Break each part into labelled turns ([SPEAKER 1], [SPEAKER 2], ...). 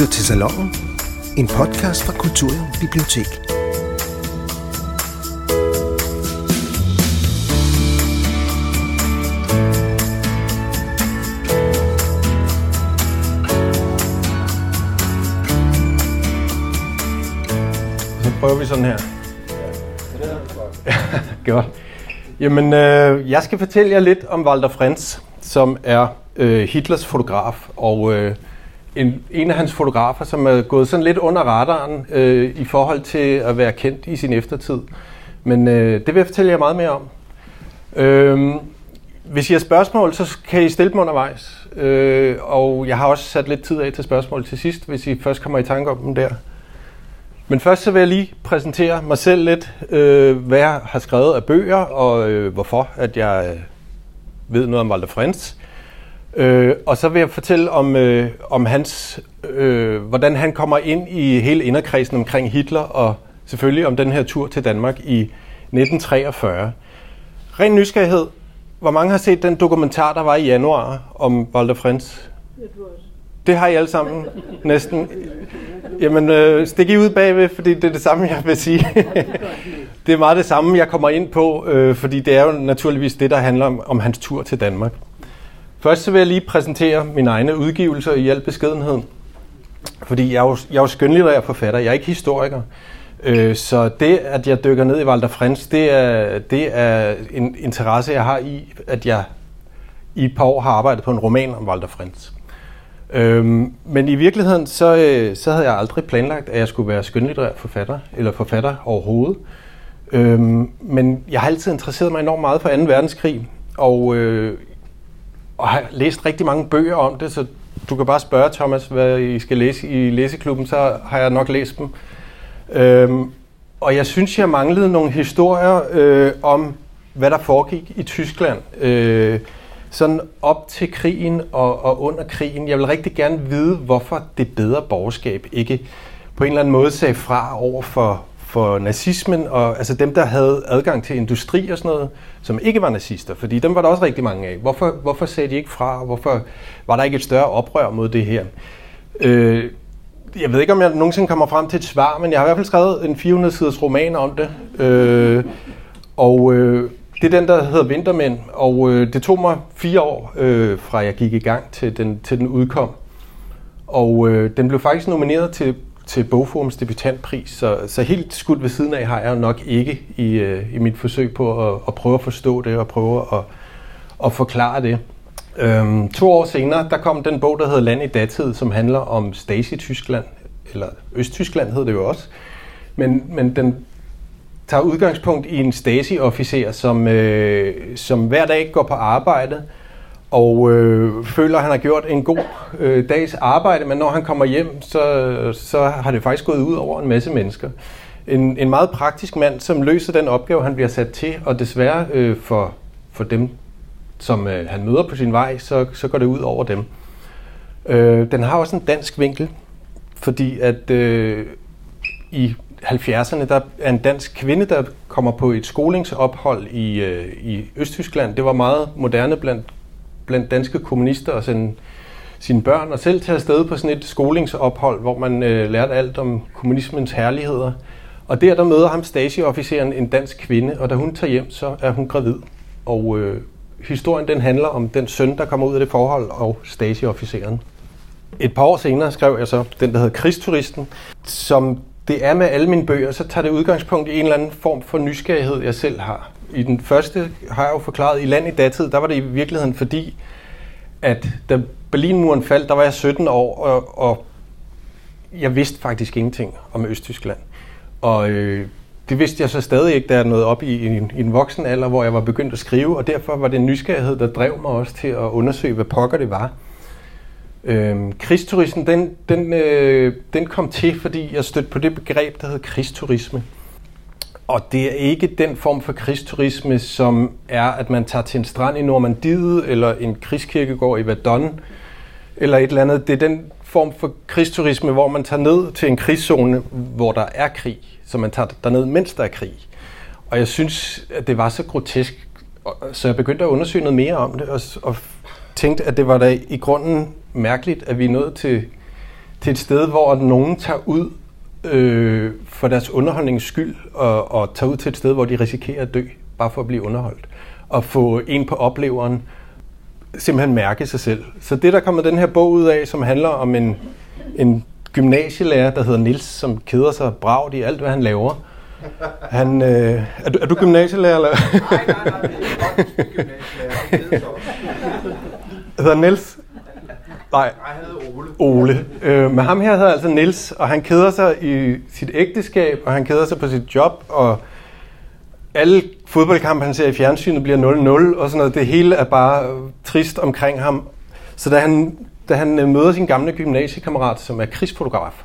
[SPEAKER 1] lytter til Salongen, en podcast fra Kulturium Bibliotek.
[SPEAKER 2] Så prøver vi sådan her. Ja, Godt. Jamen, øh, jeg skal fortælle jer lidt om Walter Frentz, som er øh, Hitlers fotograf, og øh, en, en af hans fotografer, som er gået sådan lidt under radaren øh, i forhold til at være kendt i sin eftertid. Men øh, det vil jeg fortælle jer meget mere om. Øh, hvis I har spørgsmål, så kan I stille dem undervejs. Øh, og jeg har også sat lidt tid af til spørgsmål til sidst, hvis I først kommer i tanke om dem der. Men først så vil jeg lige præsentere mig selv lidt, øh, hvad jeg har skrevet af bøger, og øh, hvorfor at jeg øh, ved noget om Walter Frentz. Øh, og så vil jeg fortælle om, øh, om hans, øh, hvordan han kommer ind i hele inderkredsen omkring Hitler, og selvfølgelig om den her tur til Danmark i 1943. Ren nysgerrighed. Hvor mange har set den dokumentar, der var i januar om Walter Frentz? Det har I alle sammen næsten. Jamen, øh, stik I ud bagved, fordi det er det samme, jeg vil sige. det er meget det samme, jeg kommer ind på, øh, fordi det er jo naturligvis det, der handler om, om hans tur til Danmark. Først så vil jeg lige præsentere mine egne udgivelser i al beskedenhed. Fordi jeg er jo, jeg er jo skønlitterær forfatter, jeg er ikke historiker. Øh, så det, at jeg dykker ned i Walter Frens, det er, det er en interesse, jeg har i, at jeg i et par år har arbejdet på en roman om Walter Frens. Øhm, men i virkeligheden, så, øh, så havde jeg aldrig planlagt, at jeg skulle være skønlitterær forfatter, eller forfatter overhovedet. Øhm, men jeg har altid interesseret mig enormt meget for 2. verdenskrig, og, øh, og har læst rigtig mange bøger om det, så du kan bare spørge Thomas, hvad I skal læse i læseklubben, så har jeg nok læst dem. Øhm, og jeg synes, jeg manglede nogle historier øh, om, hvad der foregik i Tyskland. Øh, sådan op til krigen og, og under krigen. Jeg vil rigtig gerne vide, hvorfor det bedre borgerskab ikke på en eller anden måde sagde fra over for, for nazismen, og altså dem, der havde adgang til industri og sådan noget, som ikke var nazister, fordi dem var der også rigtig mange af. Hvorfor, hvorfor sagde de ikke fra, og hvorfor var der ikke et større oprør mod det her? Øh, jeg ved ikke, om jeg nogensinde kommer frem til et svar, men jeg har i hvert fald skrevet en 400-siders roman om det. Øh, og øh, det er den, der hedder Vintermænd, og øh, det tog mig fire år, øh, fra jeg gik i gang til den, til den udkom. Og øh, den blev faktisk nomineret til, til Bogforums debutantpris, så, så helt skudt ved siden af har jeg nok ikke i, øh, i mit forsøg på at, at prøve at forstå det og prøve at, at forklare det. Øhm, to år senere, der kom den bog, der hedder Land i datid, som handler om Stasi-Tyskland, eller Østtyskland hed det jo også. Men, men den tager udgangspunkt i en Stasi-officer, som, øh, som hver dag går på arbejde og øh, føler, at han har gjort en god øh, dags arbejde, men når han kommer hjem, så, så har det faktisk gået ud over en masse mennesker. En, en meget praktisk mand, som løser den opgave, han bliver sat til, og desværre øh, for, for dem, som øh, han møder på sin vej, så, så går det ud over dem. Øh, den har også en dansk vinkel, fordi at øh, i 70'erne, der er en dansk kvinde, der kommer på et skolingsophold i, øh, i Østtyskland. Det var meget moderne blandt, blandt danske kommunister og sende sine børn og selv tage afsted på sådan et skolingsophold, hvor man øh, lærte alt om kommunismens herligheder. Og der, der møder ham staseofficeren, en dansk kvinde, og da hun tager hjem, så er hun gravid. Og øh, historien den handler om den søn, der kommer ud af det forhold, og staseofficeren. Et par år senere skrev jeg så den, der hedder Krigsturisten, som det er med alle mine bøger, så tager det udgangspunkt i en eller anden form for nysgerrighed, jeg selv har. I den første har jeg jo forklaret, i land i datid, der var det i virkeligheden fordi, at da Berlinmuren faldt, der var jeg 17 år, og, og jeg vidste faktisk ingenting om Østtyskland. Og øh, det vidste jeg så stadig ikke, da jeg nåede op i, i, en, i en voksen alder, hvor jeg var begyndt at skrive, og derfor var det en nysgerrighed, der drev mig også til at undersøge, hvad pokker det var. Øhm, krigsturismen, den, den, øh, den kom til, fordi jeg stødte på det begreb, der hedder krigsturisme. Og det er ikke den form for krigsturisme, som er, at man tager til en strand i Normandiet, eller en krigskirkegård i Verdun, eller et eller andet. Det er den form for krigsturisme, hvor man tager ned til en krigszone, hvor der er krig. Så man tager derned, mens der er krig. Og jeg synes, at det var så grotesk, så jeg begyndte at undersøge noget mere om det, og, og tænkte, at det var da i grunden mærkeligt, at vi er nået til, til et sted, hvor nogen tager ud øh, for deres underholdnings skyld, og, og tager ud til et sted, hvor de risikerer at dø, bare for at blive underholdt. Og få en på opleveren, simpelthen mærke sig selv. Så det, der kommer den her bog ud af, som handler om en, en gymnasielærer, der hedder Nils, som keder sig bragt i alt, hvad han laver. Han, øh, er, du, er du gymnasielærer? Eller?
[SPEAKER 3] Nej, nej, nej, det er godt gymnasielærer.
[SPEAKER 2] hedder Nils? Nej.
[SPEAKER 3] Nej, han hedder Ole.
[SPEAKER 2] Ole. Øh, men ham her hedder altså Nils, og han keder sig i sit ægteskab, og han keder sig på sit job, og alle fodboldkampe, han ser i fjernsynet, bliver 0-0, og sådan noget. Det hele er bare trist omkring ham. Så da han, da han øh, møder sin gamle gymnasiekammerat, som er krigsfotograf,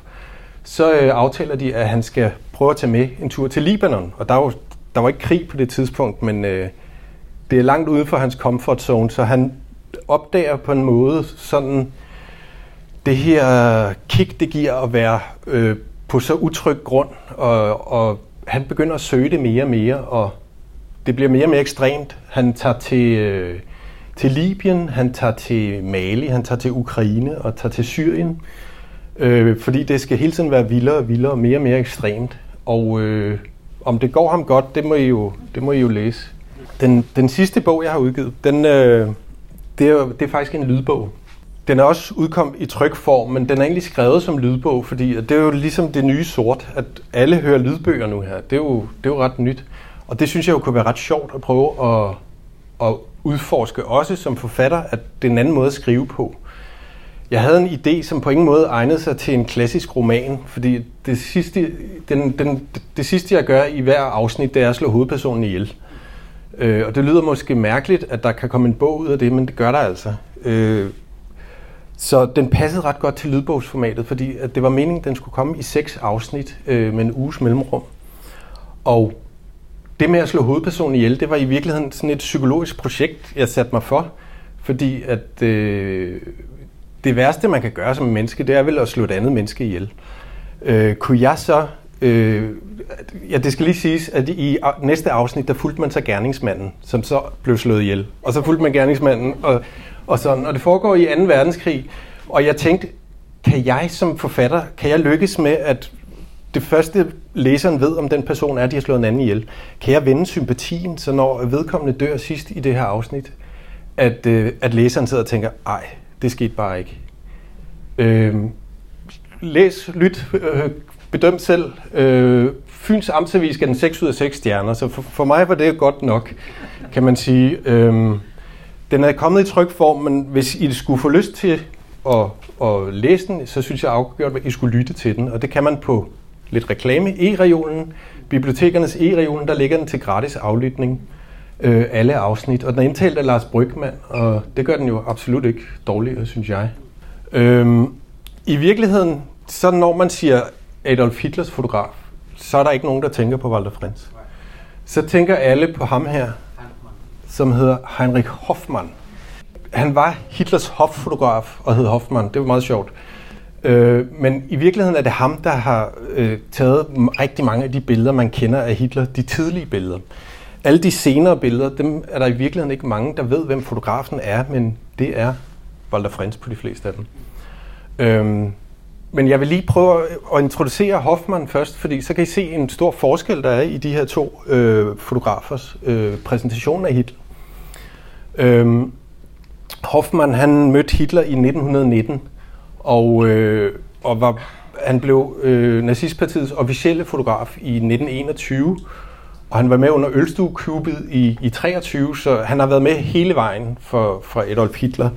[SPEAKER 2] så øh, aftaler de, at han skal prøve at tage med en tur til Libanon. Og der var, der var ikke krig på det tidspunkt, men øh, det er langt uden for hans comfort zone, så han opdager på en måde sådan det her kick, det giver at være øh, på så utryg grund, og, og han begynder at søge det mere og mere, og det bliver mere og mere ekstremt. Han tager til, øh, til Libyen, han tager til Mali, han tager til Ukraine og tager til Syrien, øh, fordi det skal hele tiden være vildere og vildere og mere og mere ekstremt. Og øh, om det går ham godt, det må I jo, det må I jo læse. Den, den sidste bog, jeg har udgivet, den, øh, det, er, det er faktisk en lydbog. Den er også udkommet i trykform, men den er egentlig skrevet som lydbog, fordi det er jo ligesom det nye sort, at alle hører lydbøger nu her. Det er jo, det er jo ret nyt. Og det synes jeg jo kunne være ret sjovt at prøve at, at udforske, også som forfatter, at det er en anden måde at skrive på. Jeg havde en idé, som på ingen måde egnede sig til en klassisk roman, fordi det sidste, den, den, det sidste jeg gør i hver afsnit, det er at slå hovedpersonen ihjel. Øh, og det lyder måske mærkeligt, at der kan komme en bog ud af det, men det gør der altså. Øh, så den passede ret godt til lydbogsformatet, fordi at det var meningen, at den skulle komme i seks afsnit øh, med en uges mellemrum. Og det med at slå hovedpersonen ihjel, det var i virkeligheden sådan et psykologisk projekt, jeg satte mig for. Fordi at øh, det værste, man kan gøre som menneske, det er vel at slå et andet menneske ihjel. Øh, kunne jeg så... Øh, ja, det skal lige siges, at i næste afsnit, der fulgte man så gerningsmanden, som så blev slået ihjel. Og så fulgte man gerningsmanden, og, og sådan. Og det foregår i 2. verdenskrig. Og jeg tænkte, kan jeg som forfatter, kan jeg lykkes med, at det første læseren ved, om den person er, at de har slået en anden ihjel, kan jeg vende sympatien, så når vedkommende dør sidst i det her afsnit, at, øh, at læseren sidder og tænker, ej, det skete bare ikke. Øh, læs, lyt, øh, bedøm selv. Øh, Fyns Amtsavis gav den 6 ud af 6 stjerner, så for, for mig var det godt nok, kan man sige. Øh, den er kommet i trykform, men hvis I skulle få lyst til at, at læse den, så synes jeg afgjort, at I skulle lytte til den. Og det kan man på lidt reklame. E-regionen, bibliotekernes e-regionen, der ligger den til gratis aflytning. Øh, alle afsnit. Og den er indtalt af Lars Brygman, og det gør den jo absolut ikke dårligere, synes jeg. Øhm, I virkeligheden, så når man siger Adolf Hitlers fotograf, så er der ikke nogen, der tænker på Walter Frenz. Så tænker alle på ham her, som hedder Heinrich Hoffmann. Han var Hitlers hoffotograf og hed Hoffmann. Det var meget sjovt. Øh, men i virkeligheden er det ham, der har øh, taget rigtig mange af de billeder, man kender af Hitler, de tidlige billeder. Alle de senere billeder, dem er der i virkeligheden ikke mange, der ved, hvem fotografen er, men det er Walter Frenz på de fleste af dem. Øhm, men jeg vil lige prøve at introducere Hoffmann først, fordi så kan I se en stor forskel, der er i de her to øh, fotografers øh, præsentation af Hitler. Øhm, Hoffmann han mødte Hitler i 1919, og, øh, og var, han blev øh, nazistpartiets officielle fotograf i 1921, og han var med under Ølstuekubet i, i 23, så han har været med hele vejen for, for Adolf Hitler.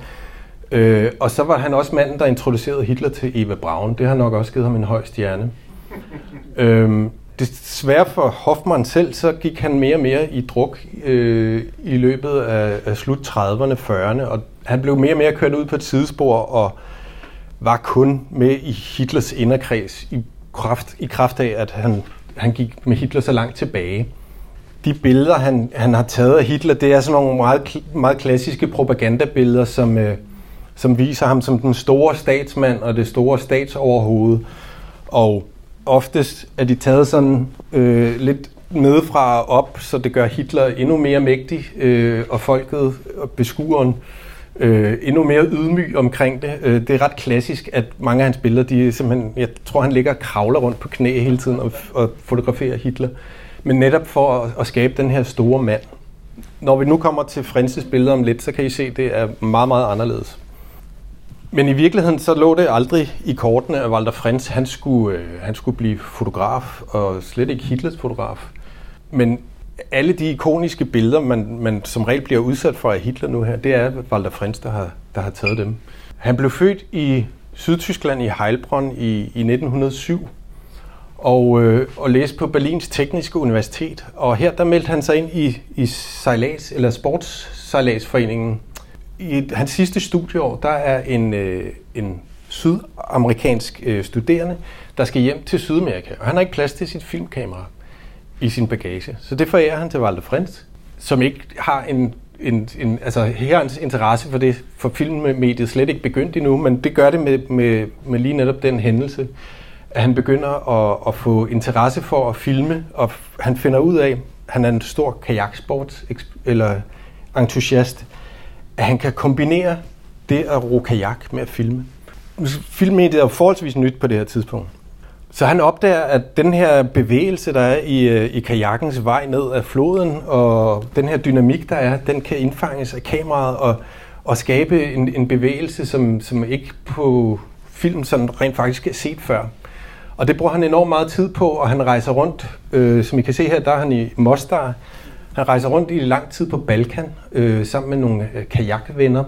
[SPEAKER 2] Øh, og så var han også manden, der introducerede Hitler til Eva Braun. Det har nok også givet ham en høj stjerne. øh, desværre for Hoffmann selv, så gik han mere og mere i druk øh, i løbet af, af slut 30'erne, 40'erne, og han blev mere og mere kørt ud på et sidespor og var kun med i Hitlers inderkreds i kraft, i kraft af, at han, han gik med Hitler så langt tilbage. De billeder, han, han har taget af Hitler, det er sådan nogle meget, meget klassiske propagandabilleder, som, øh, som viser ham som den store statsmand og det store statsoverhoved. Og oftest er de taget sådan øh, lidt nedefra og op, så det gør Hitler endnu mere mægtig, øh, og folket og beskueren øh, endnu mere ydmyg omkring det. Øh, det er ret klassisk, at mange af hans billeder, de er simpelthen, jeg tror, han ligger og kravler rundt på knæ hele tiden og, og fotograferer Hitler. Men netop for at, at skabe den her store mand. Når vi nu kommer til Frenses billeder om lidt, så kan I se, at det er meget, meget anderledes. Men i virkeligheden så lå det aldrig i kortene, at Walter Frens han skulle, øh, han skulle blive fotograf, og slet ikke Hitlers fotograf. Men alle de ikoniske billeder, man, man som regel bliver udsat for af Hitler nu her, det er Walter Frens, der har, der har taget dem. Han blev født i Sydtyskland i Heilbronn i, i 1907, og, øh, og læste på Berlins Tekniske Universitet. Og her der meldte han sig ind i, i sejlads, eller sportssejladsforeningen. I hans sidste studieår, der er en, øh, en sydamerikansk øh, studerende, der skal hjem til Sydamerika, og han har ikke plads til sit filmkamera i sin bagage. Så det forærer han til Walter Frens, som ikke har en, en, en altså her interesse for det, for filmmediet slet ikke begyndt endnu, men det gør det med, med, med lige netop den hændelse, at han begynder at, at få interesse for at filme, og han finder ud af, han er en stor kajaksport eller entusiast, at han kan kombinere det at ro kajak med at filme. Filmmediet er forholdsvis nyt på det her tidspunkt. Så han opdager, at den her bevægelse, der er i, øh, i kajakkens vej ned af floden, og den her dynamik, der er, den kan indfanges af kameraet og, og skabe en, en bevægelse, som, som ikke på film sådan rent faktisk er set før. Og det bruger han enormt meget tid på, og han rejser rundt, øh, som I kan se her, der er han i Mostar. Han rejser rundt i lang tid på Balkan, øh, sammen med nogle øh, kajakvenner,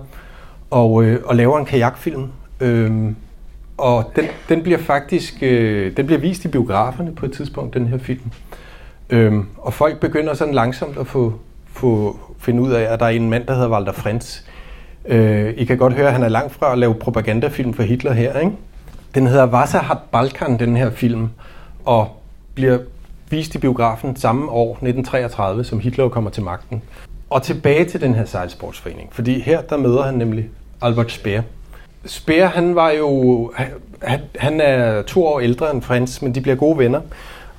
[SPEAKER 2] og, øh, og laver en kajakfilm. Øh, og den, den bliver faktisk øh, den bliver vist i biograferne på et tidspunkt, den her film. Øhm, og folk begynder sådan langsomt at få, få finde ud af, at der er en mand, der hedder Walter Frens. Øh, I kan godt høre, at han er langt fra at lave propagandafilm for Hitler her. Ikke? Den hedder Wasser hat Balkan, den her film, og bliver vist i biografen samme år, 1933, som Hitler kommer til magten. Og tilbage til den her sejlsportsforening, fordi her der møder han nemlig Albert Speer, Speer, han var jo... Han, han er to år ældre end Frans, men de bliver gode venner.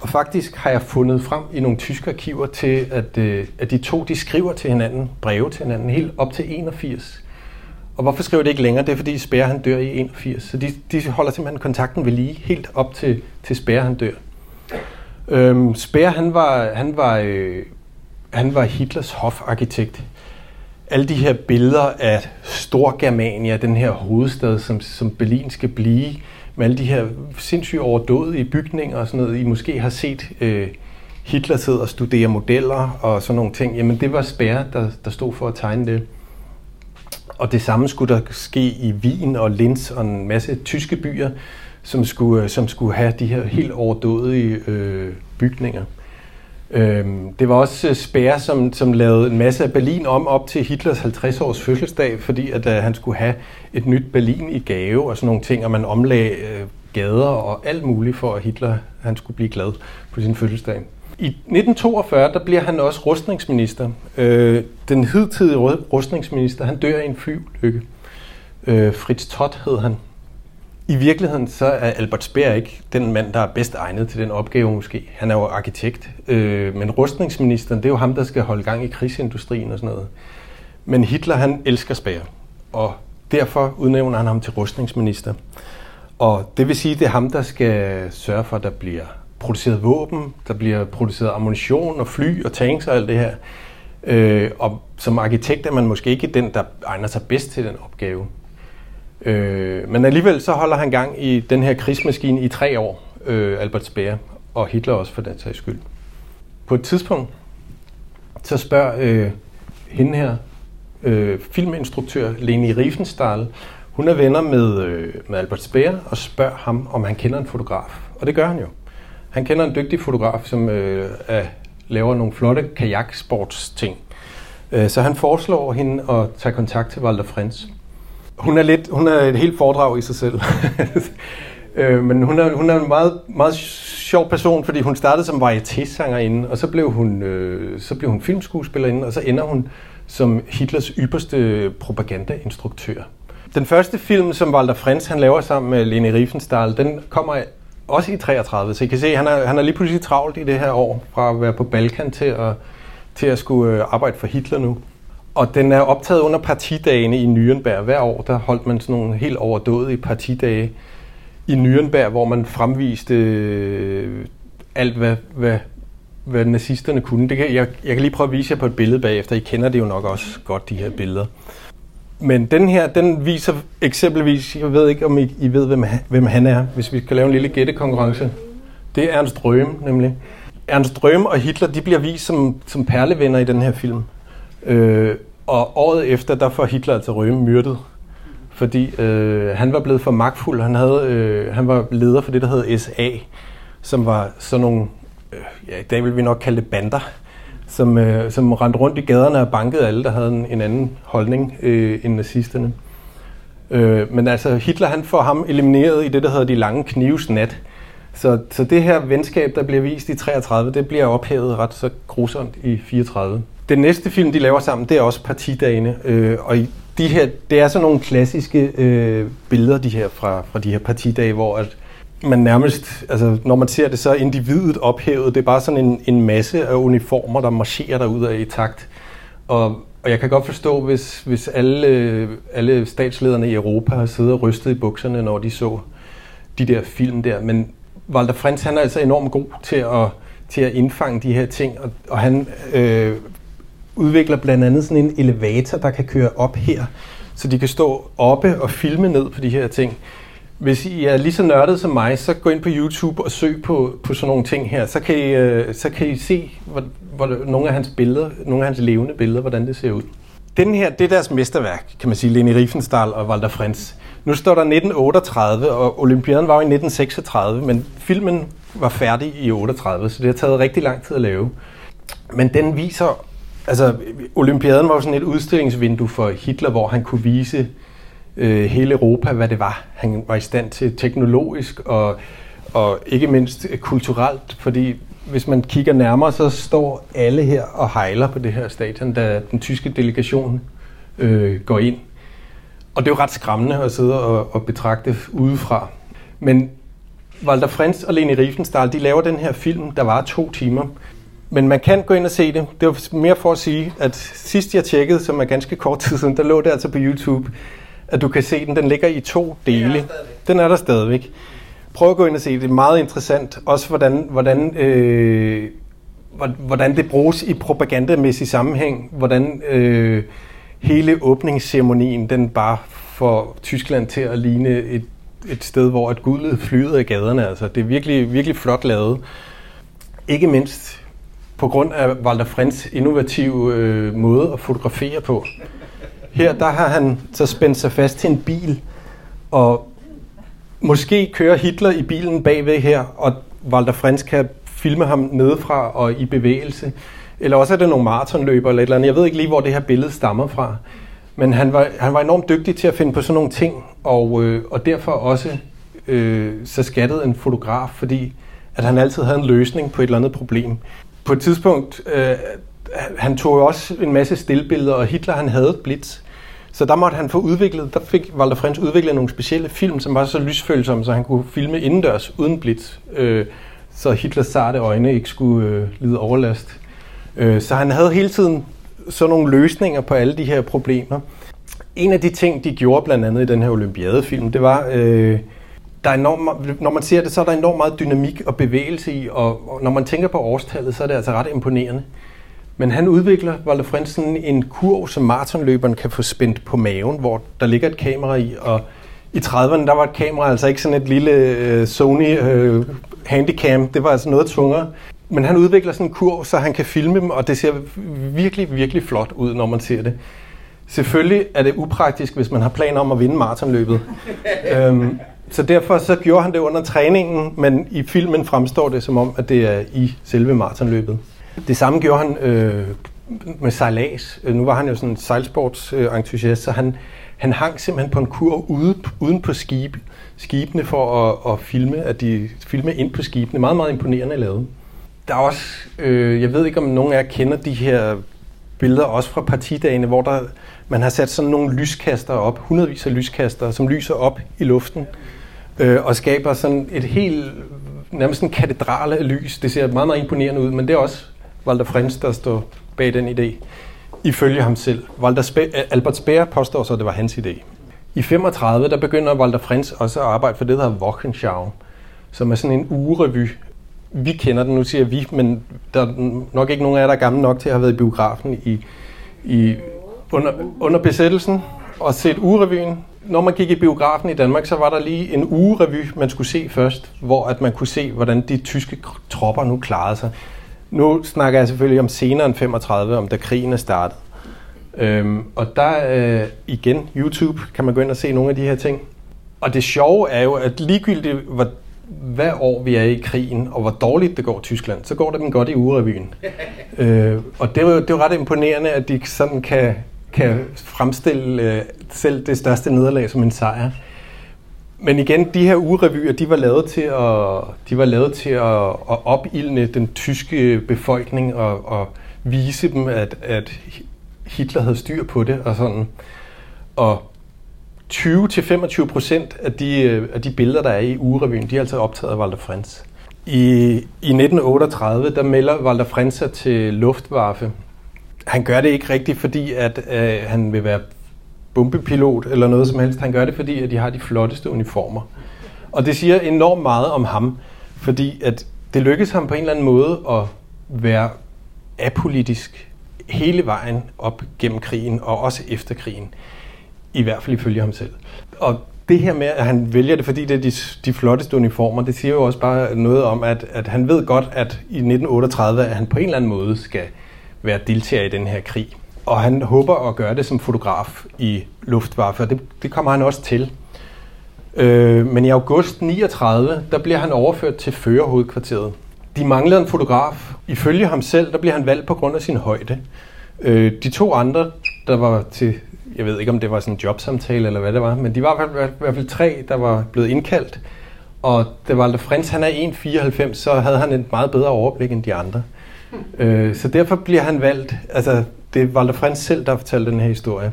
[SPEAKER 2] Og faktisk har jeg fundet frem i nogle tyske arkiver til, at, øh, at de to de skriver til hinanden, breve til hinanden, helt op til 81. Og hvorfor skriver det ikke længere? Det er fordi Speer han dør i 81. Så de, de holder simpelthen kontakten ved lige, helt op til, til Speer han dør. Øhm, Speer han var, han var, øh, han var Hitlers hofarkitekt alle de her billeder af Storgermania, den her hovedstad, som, som Berlin skal blive, med alle de her sindssygt overdådige bygninger og sådan noget, I måske har set øh, Hitler sidde og studere modeller og sådan nogle ting, jamen det var Speer, der, der stod for at tegne det. Og det samme skulle der ske i Wien og Linz og en masse tyske byer, som skulle, øh, som skulle have de her helt overdådige øh, bygninger. Øh, det var også øh, Spær, Speer, som, som lavede en masse af Berlin om op til Hitlers 50-års fødselsdag, fordi at, øh, han skulle have et nyt Berlin i gave og sådan nogle ting, og man omlagde øh, gader og alt muligt for, at Hitler han skulle blive glad på sin fødselsdag. I 1942 der bliver han også rustningsminister. Øh, den hidtidige rustningsminister, han dør i en flyulykke. Øh, Fritz Todt hed han. I virkeligheden så er Albert Speer ikke den mand, der er bedst egnet til den opgave måske. Han er jo arkitekt, øh, men rustningsministeren, det er jo ham, der skal holde gang i krigsindustrien og sådan noget. Men Hitler, han elsker Speer, og derfor udnævner han ham til rustningsminister. Og det vil sige, det er ham, der skal sørge for, at der bliver produceret våben, der bliver produceret ammunition og fly og tanks og alt det her. Øh, og som arkitekt er man måske ikke den, der egner sig bedst til den opgave. Øh, men alligevel så holder han gang i den her krigsmaskine i tre år, øh, Albert Speer, og Hitler også for den sags skyld. På et tidspunkt, så spørger øh, hende her, øh, filminstruktør Leni Riefenstahl, hun er venner med, øh, med Albert Speer og spørger ham, om han kender en fotograf. Og det gør han jo. Han kender en dygtig fotograf, som øh, er, laver nogle flotte kajaksportsting. Øh, så han foreslår hende at tage kontakt til Walter Frens. Hun er, lidt, hun er et helt foredrag i sig selv. øh, men hun er, hun er en meget, meget sjov person, fordi hun startede som varietésangerinde, og så blev hun, øh, så blev hun filmskuespillerinde, og så ender hun som Hitlers ypperste propagandainstruktør. Den første film, som Walter Frens han laver sammen med Lene Riefenstahl, den kommer også i 33, så I kan se, han er, han er lige pludselig travlt i det her år, fra at være på Balkan til at, til at skulle øh, arbejde for Hitler nu. Og den er optaget under partidagene i Nürnberg. Hver år der holdt man sådan nogle helt overdådige partidage i Nürnberg, hvor man fremviste øh, alt, hvad, hvad, hvad nazisterne kunne. Det kan, jeg, jeg kan lige prøve at vise jer på et billede bagefter. I kender det jo nok også godt, de her billeder. Men den her, den viser eksempelvis, jeg ved ikke, om I, I ved, hvem, hvem han er, hvis vi skal lave en lille gættekonkurrence. Det er Ernst Röhm, nemlig. Ernst Röhm og Hitler, de bliver vist som, som perlevenner i den her film. Øh, og året efter, der får Hitler altså Röhm myrdet. Fordi øh, han var blevet for magtfuld. Han, havde, øh, han var leder for det, der hed SA, som var sådan nogle, øh, ja, i dag vil vi nok kalde det bander, som, øh, som rendte rundt i gaderne og bankede alle, der havde en, en anden holdning øh, end nazisterne. Øh, men altså, Hitler han får ham elimineret i det, der hedder de lange knives nat. Så, så det her venskab, der bliver vist i 33, det bliver ophævet ret så grusomt i 34. Den næste film, de laver sammen, det er også partidagene. Øh, og i de her, det er sådan nogle klassiske øh, billeder, de her fra, fra de her partidage, hvor at man nærmest, altså når man ser det, så er individet ophævet. Det er bare sådan en, en masse af uniformer, der marcherer derud af i takt. Og, og jeg kan godt forstå, hvis, hvis alle, alle statslederne i Europa har siddet og rystet i bukserne, når de så de der film der. Men Walter Frantz, han er altså enormt god til at, til at indfange de her ting, og, og han øh, udvikler blandt andet sådan en elevator, der kan køre op her, så de kan stå oppe og filme ned på de her ting. Hvis I er lige så nørdet som mig, så gå ind på YouTube og søg på, på sådan nogle ting her. Så kan I, øh, så kan I se hvor, hvor, nogle af hans billeder, nogle af hans levende billeder, hvordan det ser ud. Den her, det er deres mesterværk, kan man sige, Leni Riefenstahl og Walter Frantz. Nu står der 1938, og Olympiaden var jo i 1936, men filmen var færdig i 38, så det har taget rigtig lang tid at lave. Men den viser, altså Olympiaden var jo sådan et udstillingsvindue for Hitler, hvor han kunne vise øh, hele Europa, hvad det var, han var i stand til teknologisk og, og ikke mindst øh, kulturelt, fordi hvis man kigger nærmere, så står alle her og hejler på det her stadion, da den tyske delegation øh, går ind. Og det er jo ret skræmmende at sidde og, og betragte udefra. Men Walter Frenz og Leni Riefenstahl, de laver den her film, der var to timer. Men man kan gå ind og se det. Det var mere for at sige, at sidst jeg tjekkede, som er ganske kort tid siden, der lå det altså på YouTube, at du kan se den. Den ligger i to dele. Er den er der stadigvæk. Prøv at gå ind og se det. Det er meget interessant. Også hvordan, hvordan, øh, hvordan det bruges i propagandamæssig sammenhæng. Hvordan øh, hele åbningsceremonien, den bare får Tyskland til at ligne et, et sted, hvor et guldet flyder i gaderne. Altså, det er virkelig, virkelig flot lavet. Ikke mindst på grund af Walter Frens innovative øh, måde at fotografere på. Her der har han så spændt sig fast til en bil, og måske kører Hitler i bilen bagved her, og Walter Frens kan filme ham nedefra og i bevægelse. Eller også er det nogle maratonløber eller et eller andet. Jeg ved ikke lige, hvor det her billede stammer fra. Men han var, han var enormt dygtig til at finde på sådan nogle ting, og, øh, og derfor også øh, så skattede en fotograf, fordi at han altid havde en løsning på et eller andet problem. På et tidspunkt, øh, han tog jo også en masse stillbilleder, og Hitler han havde blitz. Så der måtte han få udviklet, der fik Walter Frens udviklet nogle specielle film, som var så lysfølsomme, så han kunne filme indendørs uden blitz, øh, så Hitlers sarte øjne ikke skulle øh, lide overlast. Øh, så han havde hele tiden sådan nogle løsninger på alle de her problemer. En af de ting, de gjorde blandt andet i den her olympiadefilm, det var, øh, der er enormt, når man ser det, så er der enormt meget dynamik og bevægelse i, og, og når man tænker på årstallet, så er det altså ret imponerende. Men han udvikler, Walter Frentzen, en kurv, som maratonløberen kan få spændt på maven, hvor der ligger et kamera i, og i 30'erne, der var et kamera altså ikke sådan et lille uh, Sony uh, Handycam, det var altså noget tungere. Men han udvikler sådan en kurv, så han kan filme dem, og det ser virkelig, virkelig flot ud, når man ser det. Selvfølgelig er det upraktisk, hvis man har planer om at vinde maratonløbet. øhm, så derfor så gjorde han det under træningen, men i filmen fremstår det som om, at det er i selve maratonløbet. Det samme gjorde han øh, med sejlads. Øh, nu var han jo sådan en sejlsportsentusiast, så han, han hang simpelthen på en kurv ude, uden på skib, skibene for at, at filme, at de filme ind på skibene. Meget, meget imponerende lavet. Der er også, øh, jeg ved ikke om nogen af jer kender de her billeder også fra partidagene, hvor der, man har sat sådan nogle lyskaster op, hundredvis af lyskaster, som lyser op i luften øh, og skaber sådan et helt, nærmest en katedral af lys. Det ser meget, meget imponerende ud, men det er også Walter Frens, der står bag den idé. ifølge ham selv. Walter Spe- øh, Albert Speer påstår så, at det var hans idé. I 35 der begynder Walter Frens også at arbejde for det, der hedder Wochenschau, som er sådan en ugerevy. Vi kender den, nu siger vi, men der er nok ikke nogen af jer, der er gamle nok til at have været i biografen i, i, under, under besættelsen og set ugerevyen. Når man gik i biografen i Danmark, så var der lige en ugerevy, man skulle se først, hvor at man kunne se, hvordan de tyske tropper nu klarede sig. Nu snakker jeg selvfølgelig om senere end 35, om da krigen er startet. Øhm, og der øh, igen, YouTube, kan man gå ind og se nogle af de her ting. Og det sjove er jo, at ligegyldigt hvor, hvad år vi er i krigen, og hvor dårligt det går Tyskland, så går det dem godt i ugerevyen. øh, og det er, jo, det er jo ret imponerende, at de sådan kan, kan fremstille øh, selv det største nederlag som en sejr. Men igen, de her ugerevyer, de var lavet til at, de var lavet til at, at opildne den tyske befolkning og, og vise dem, at, at Hitler havde styr på det og sådan. Og 20-25 procent af de, øh, af de billeder, der er i ugerevyen, de er altså optaget af Walter Frens. I, I 1938, der melder Walter Frens sig til Luftwaffe. Han gør det ikke rigtigt, fordi at øh, han vil være bombepilot eller noget som helst. Han gør det, fordi at de har de flotteste uniformer. Og det siger enormt meget om ham, fordi at det lykkedes ham på en eller anden måde at være apolitisk hele vejen op gennem krigen, og også efter krigen. I hvert fald ifølge ham selv. Og det her med, at han vælger det, fordi det er de, de flotteste uniformer, det siger jo også bare noget om, at, at han ved godt, at i 1938, at han på en eller anden måde skal være deltager i den her krig. Og han håber at gøre det som fotograf i Luftwaffe, og det, det kommer han også til. Øh, men i august 39, der bliver han overført til førerhovedkvarteret. De manglede en fotograf. Ifølge ham selv, der bliver han valgt på grund af sin højde. Øh, de to andre, der var til, jeg ved ikke om det var sådan en jobsamtale eller hvad det var, men de var i hvert fald tre, der var blevet indkaldt. Og det var Frens, han er 1,94, så havde han et meget bedre overblik end de andre. Øh, så derfor bliver han valgt, altså det er Walter Frens selv, der fortalte den her historie.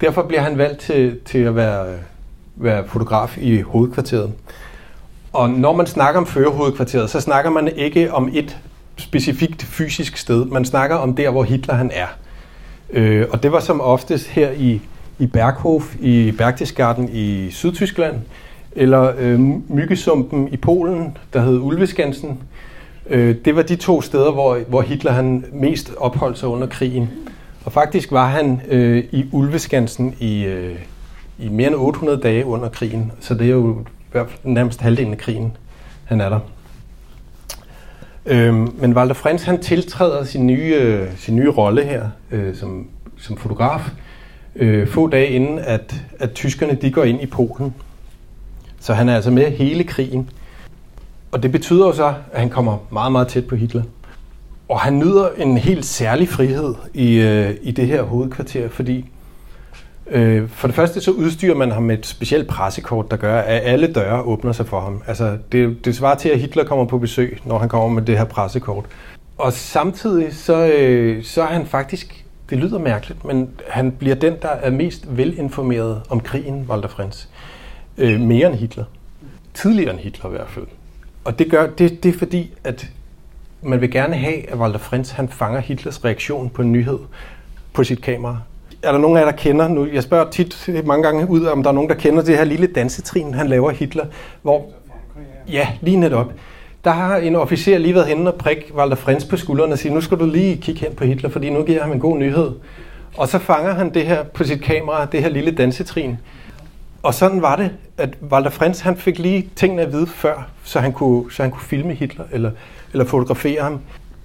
[SPEAKER 2] Derfor bliver han valgt til, til at være, øh, være fotograf i hovedkvarteret. Og når man snakker om førerhovedkvarteret, så snakker man ikke om et specifikt fysisk sted. Man snakker om der, hvor Hitler han er. Øh, og det var som oftest her i, i Berghof, i Berchtesgaden i Sydtyskland, eller øh, Myggesumpen i Polen, der hed Ulveskansen. Øh, det var de to steder, hvor, hvor Hitler han mest opholdt sig under krigen. Og faktisk var han øh, i Ulveskansen i, øh, i mere end 800 dage under krigen, så det er jo hvert fald nærmest halvdelen af krigen, han er der. Øhm, men Walter Frens, han tiltræder sin nye, øh, sin nye rolle her øh, som, som fotograf, øh, få dage inden, at, at tyskerne de går ind i Polen. Så han er altså med hele krigen. Og det betyder jo så, at han kommer meget, meget tæt på Hitler. Og han nyder en helt særlig frihed i, øh, i det her hovedkvarter, fordi Øh, for det første så udstyrer man ham med et specielt pressekort, der gør, at alle døre åbner sig for ham. Altså, det, det svarer til, at Hitler kommer på besøg, når han kommer med det her pressekort. Og samtidig så, øh, så er han faktisk, det lyder mærkeligt, men han bliver den, der er mest velinformeret om krigen, Walter Frenz. Øh, mere end Hitler. Tidligere end Hitler i hvert fald. Og det, gør, det, det er fordi, at man vil gerne have, at Walter Frins han fanger Hitlers reaktion på en nyhed på sit kamera er der nogen af jer, der kender, nu, jeg spørger tit mange gange ud, om der er nogen, der kender det her lille dansetrin, han laver Hitler, hvor, ja, lige netop, der har en officer lige været henne og prik Walter Frins på skulderen og sige, nu skal du lige kigge hen på Hitler, fordi nu giver han en god nyhed. Og så fanger han det her på sit kamera, det her lille dansetrin. Og sådan var det, at Walter Frens han fik lige tingene at vide før, så han kunne, så han kunne filme Hitler eller, eller fotografere ham.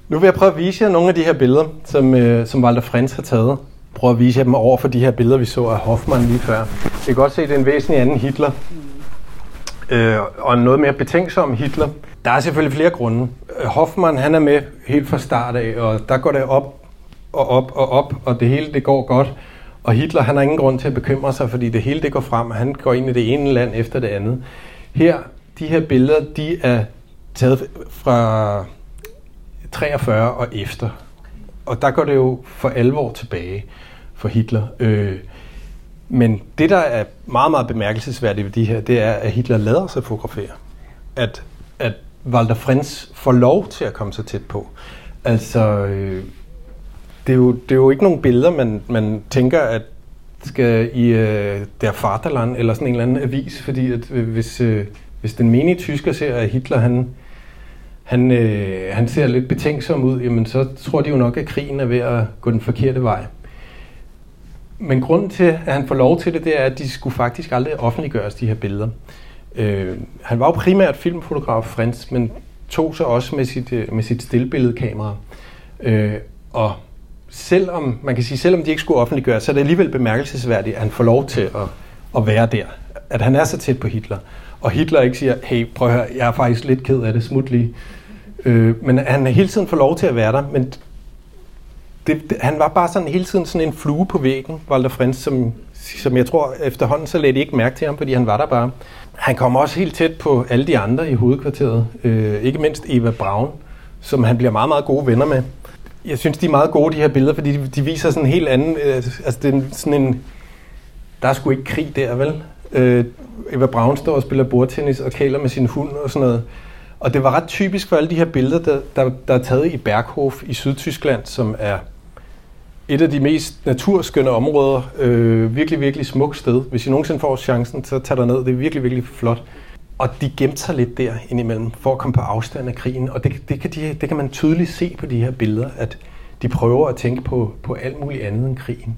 [SPEAKER 2] Nu vil jeg prøve at vise jer nogle af de her billeder, som, øh, som Walter Frens har taget Prøv at vise jer dem over for de her billeder, vi så af Hoffmann lige før. I kan godt se, at det er en væsentlig anden Hitler. Øh, og noget mere betænksom Hitler. Der er selvfølgelig flere grunde. Øh, Hoffmann, han er med helt fra start af, og der går det op og op og op, og det hele det går godt. Og Hitler, han har ingen grund til at bekymre sig, fordi det hele det går frem, og han går ind i det ene land efter det andet. Her, de her billeder, de er taget fra 43 og efter og der går det jo for alvor tilbage for Hitler. Øh, men det, der er meget, meget bemærkelsesværdigt ved de her, det er, at Hitler lader sig fotografere. At, at Walter Frens får lov til at komme så tæt på. Altså, øh, det, er jo, det er jo ikke nogen billeder, man, man tænker, at skal i øh, der Vaterland eller sådan en eller anden avis, fordi at, øh, hvis, øh, hvis den menige tysker ser, at Hitler han, han, øh, han ser lidt betænksom ud, jamen så tror de jo nok, at krigen er ved at gå den forkerte vej. Men grunden til, at han får lov til det, det er, at de skulle faktisk aldrig offentliggøres, de her billeder. Øh, han var jo primært filmfotograf, Frans, men tog så også med sit, øh, med sit stillbilledkamera. Øh, og selvom, man kan sige, selvom de ikke skulle offentliggøre, så er det alligevel bemærkelsesværdigt, at han får lov til at, at være der. At han er så tæt på Hitler. Og Hitler ikke siger, hey, prøv at høre, jeg er faktisk lidt ked af det, smut lige. Øh, men han hele tiden får lov til at være der, men det, det, han var bare sådan hele tiden sådan en flue på væggen, Walter Frens, som, som jeg tror efterhånden så lagde ikke mærke til ham, fordi han var der bare. Han kom også helt tæt på alle de andre i hovedkvarteret, øh, ikke mindst Eva Braun, som han bliver meget, meget gode venner med. Jeg synes, de er meget gode, de her billeder, fordi de, de viser sådan en helt anden... Øh, altså, det er sådan en... Der er sgu ikke krig der, vel? Øh, Eva Braun står og spiller bordtennis og kæler med sin hund og sådan noget. Og det var ret typisk for alle de her billeder, der, der, der er taget i Berghof i Sydtyskland, som er et af de mest naturskønne områder. Øh, virkelig, virkelig smukt sted. Hvis I nogensinde får chancen, så tag der ned. Det er virkelig, virkelig flot. Og de gemte sig lidt der indimellem, for at komme på afstand af krigen. Og det, det, kan, de, det kan man tydeligt se på de her billeder, at de prøver at tænke på, på alt muligt andet end krigen.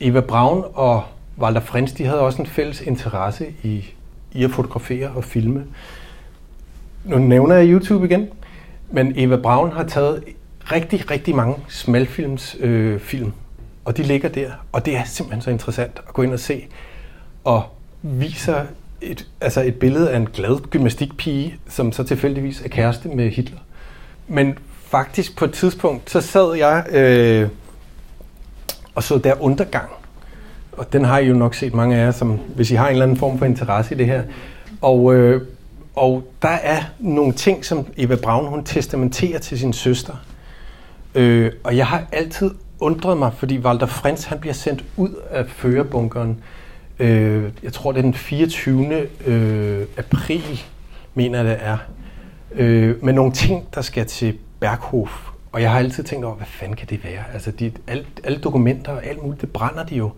[SPEAKER 2] Eva Braun og Walter Frens, de havde også en fælles interesse i, i at fotografere og filme. Nu nævner jeg YouTube igen, men Eva Braun har taget rigtig, rigtig mange smalfilms øh, film, og de ligger der, og det er simpelthen så interessant at gå ind og se, og viser et, altså et billede af en glad gymnastikpige, som så tilfældigvis er kæreste med Hitler. Men faktisk på et tidspunkt, så sad jeg øh, og så der undergang. Og den har I jo nok set mange af jer, som, hvis I har en eller anden form for interesse i det her. Og, øh, og der er nogle ting, som Eva Braun hun testamenterer til sin søster. Øh, og jeg har altid undret mig, fordi Walter Frens han bliver sendt ud af førerbunkeren øh, jeg tror det er den 24. Øh, april, mener det er, øh, med nogle ting, der skal til Berghof. Og jeg har altid tænkt over, hvad fanden kan det være? Altså, de, alle, alle dokumenter og alt muligt, det brænder de jo.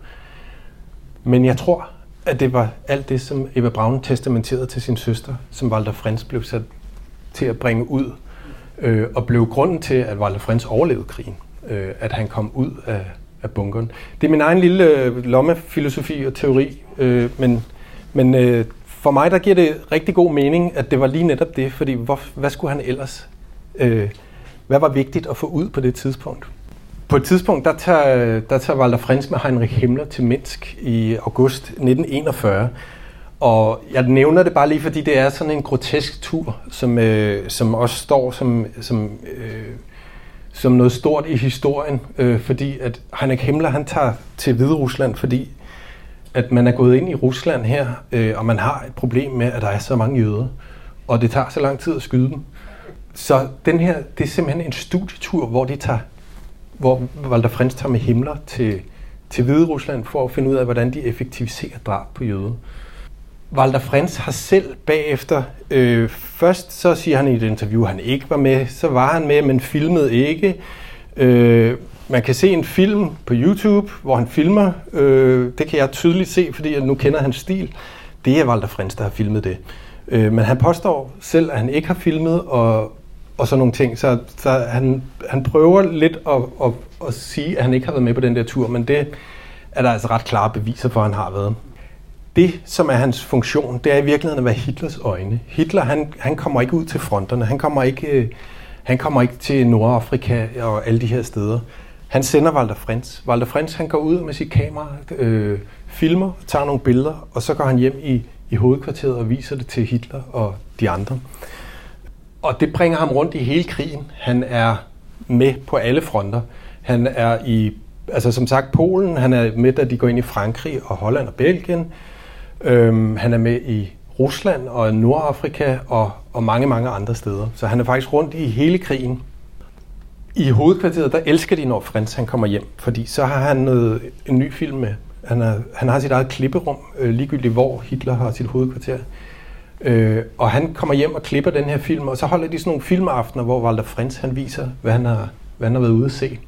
[SPEAKER 2] Men jeg tror, at det var alt det, som Eva Braun testamenterede til sin søster, som Walter Frens blev sat til at bringe ud, øh, og blev grunden til, at Walter Frens overlevede krigen. Øh, at han kom ud af, af bunkeren. Det er min egen lille øh, lommefilosofi og teori, øh, men, men øh, for mig der giver det rigtig god mening, at det var lige netop det, fordi hvor, hvad skulle han ellers? Øh, hvad var vigtigt at få ud på det tidspunkt? På et tidspunkt, der tager, der tager Walter Frens med Heinrich Himmler til Minsk i august 1941. Og jeg nævner det bare lige, fordi det er sådan en grotesk tur, som, øh, som også står som, som øh, som noget stort i historien, øh, fordi at Heinrich Himmler han tager til Hvide Rusland, fordi at man er gået ind i Rusland her, øh, og man har et problem med, at der er så mange jøder, og det tager så lang tid at skyde dem. Så den her, det er simpelthen en studietur, hvor de tager, hvor Walter Frens tager med Himmler til, til Hvide Rusland for at finde ud af, hvordan de effektiviserer drab på jøder. Walter Frens har selv bagefter, øh, først så siger han i et interview, at han ikke var med, så var han med, men filmede ikke. Øh, man kan se en film på YouTube, hvor han filmer. Øh, det kan jeg tydeligt se, fordi jeg nu kender hans stil. Det er Walter Frens, der har filmet det. Øh, men han påstår selv, at han ikke har filmet, og, og sådan nogle ting. Så, så han, han prøver lidt at, at, at sige, at han ikke har været med på den der tur, men det er der altså ret klare beviser for, at han har været det, som er hans funktion, det er i virkeligheden at være Hitlers øjne. Hitler, han, han kommer ikke ud til fronterne, han kommer ikke, øh, han kommer ikke til Nordafrika og alle de her steder. Han sender Walter Frens. Walter Frens, han går ud med sit kamera, øh, filmer, tager nogle billeder, og så går han hjem i, i hovedkvarteret og viser det til Hitler og de andre. Og det bringer ham rundt i hele krigen. Han er med på alle fronter. Han er i, altså som sagt, Polen, han er med, da de går ind i Frankrig og Holland og Belgien. Øhm, han er med i Rusland og Nordafrika og, og mange, mange andre steder. Så han er faktisk rundt i hele krigen. I hovedkvarteret, der elsker de, når Frans han kommer hjem, fordi så har han noget, en ny film med. Han, er, han har sit eget klipperum, øh, ligegyldigt hvor Hitler har sit hovedkvarter. Øh, og han kommer hjem og klipper den her film, og så holder de sådan nogle filmaftener, hvor Walter Frans han viser, hvad han har, hvad han har været ude at se.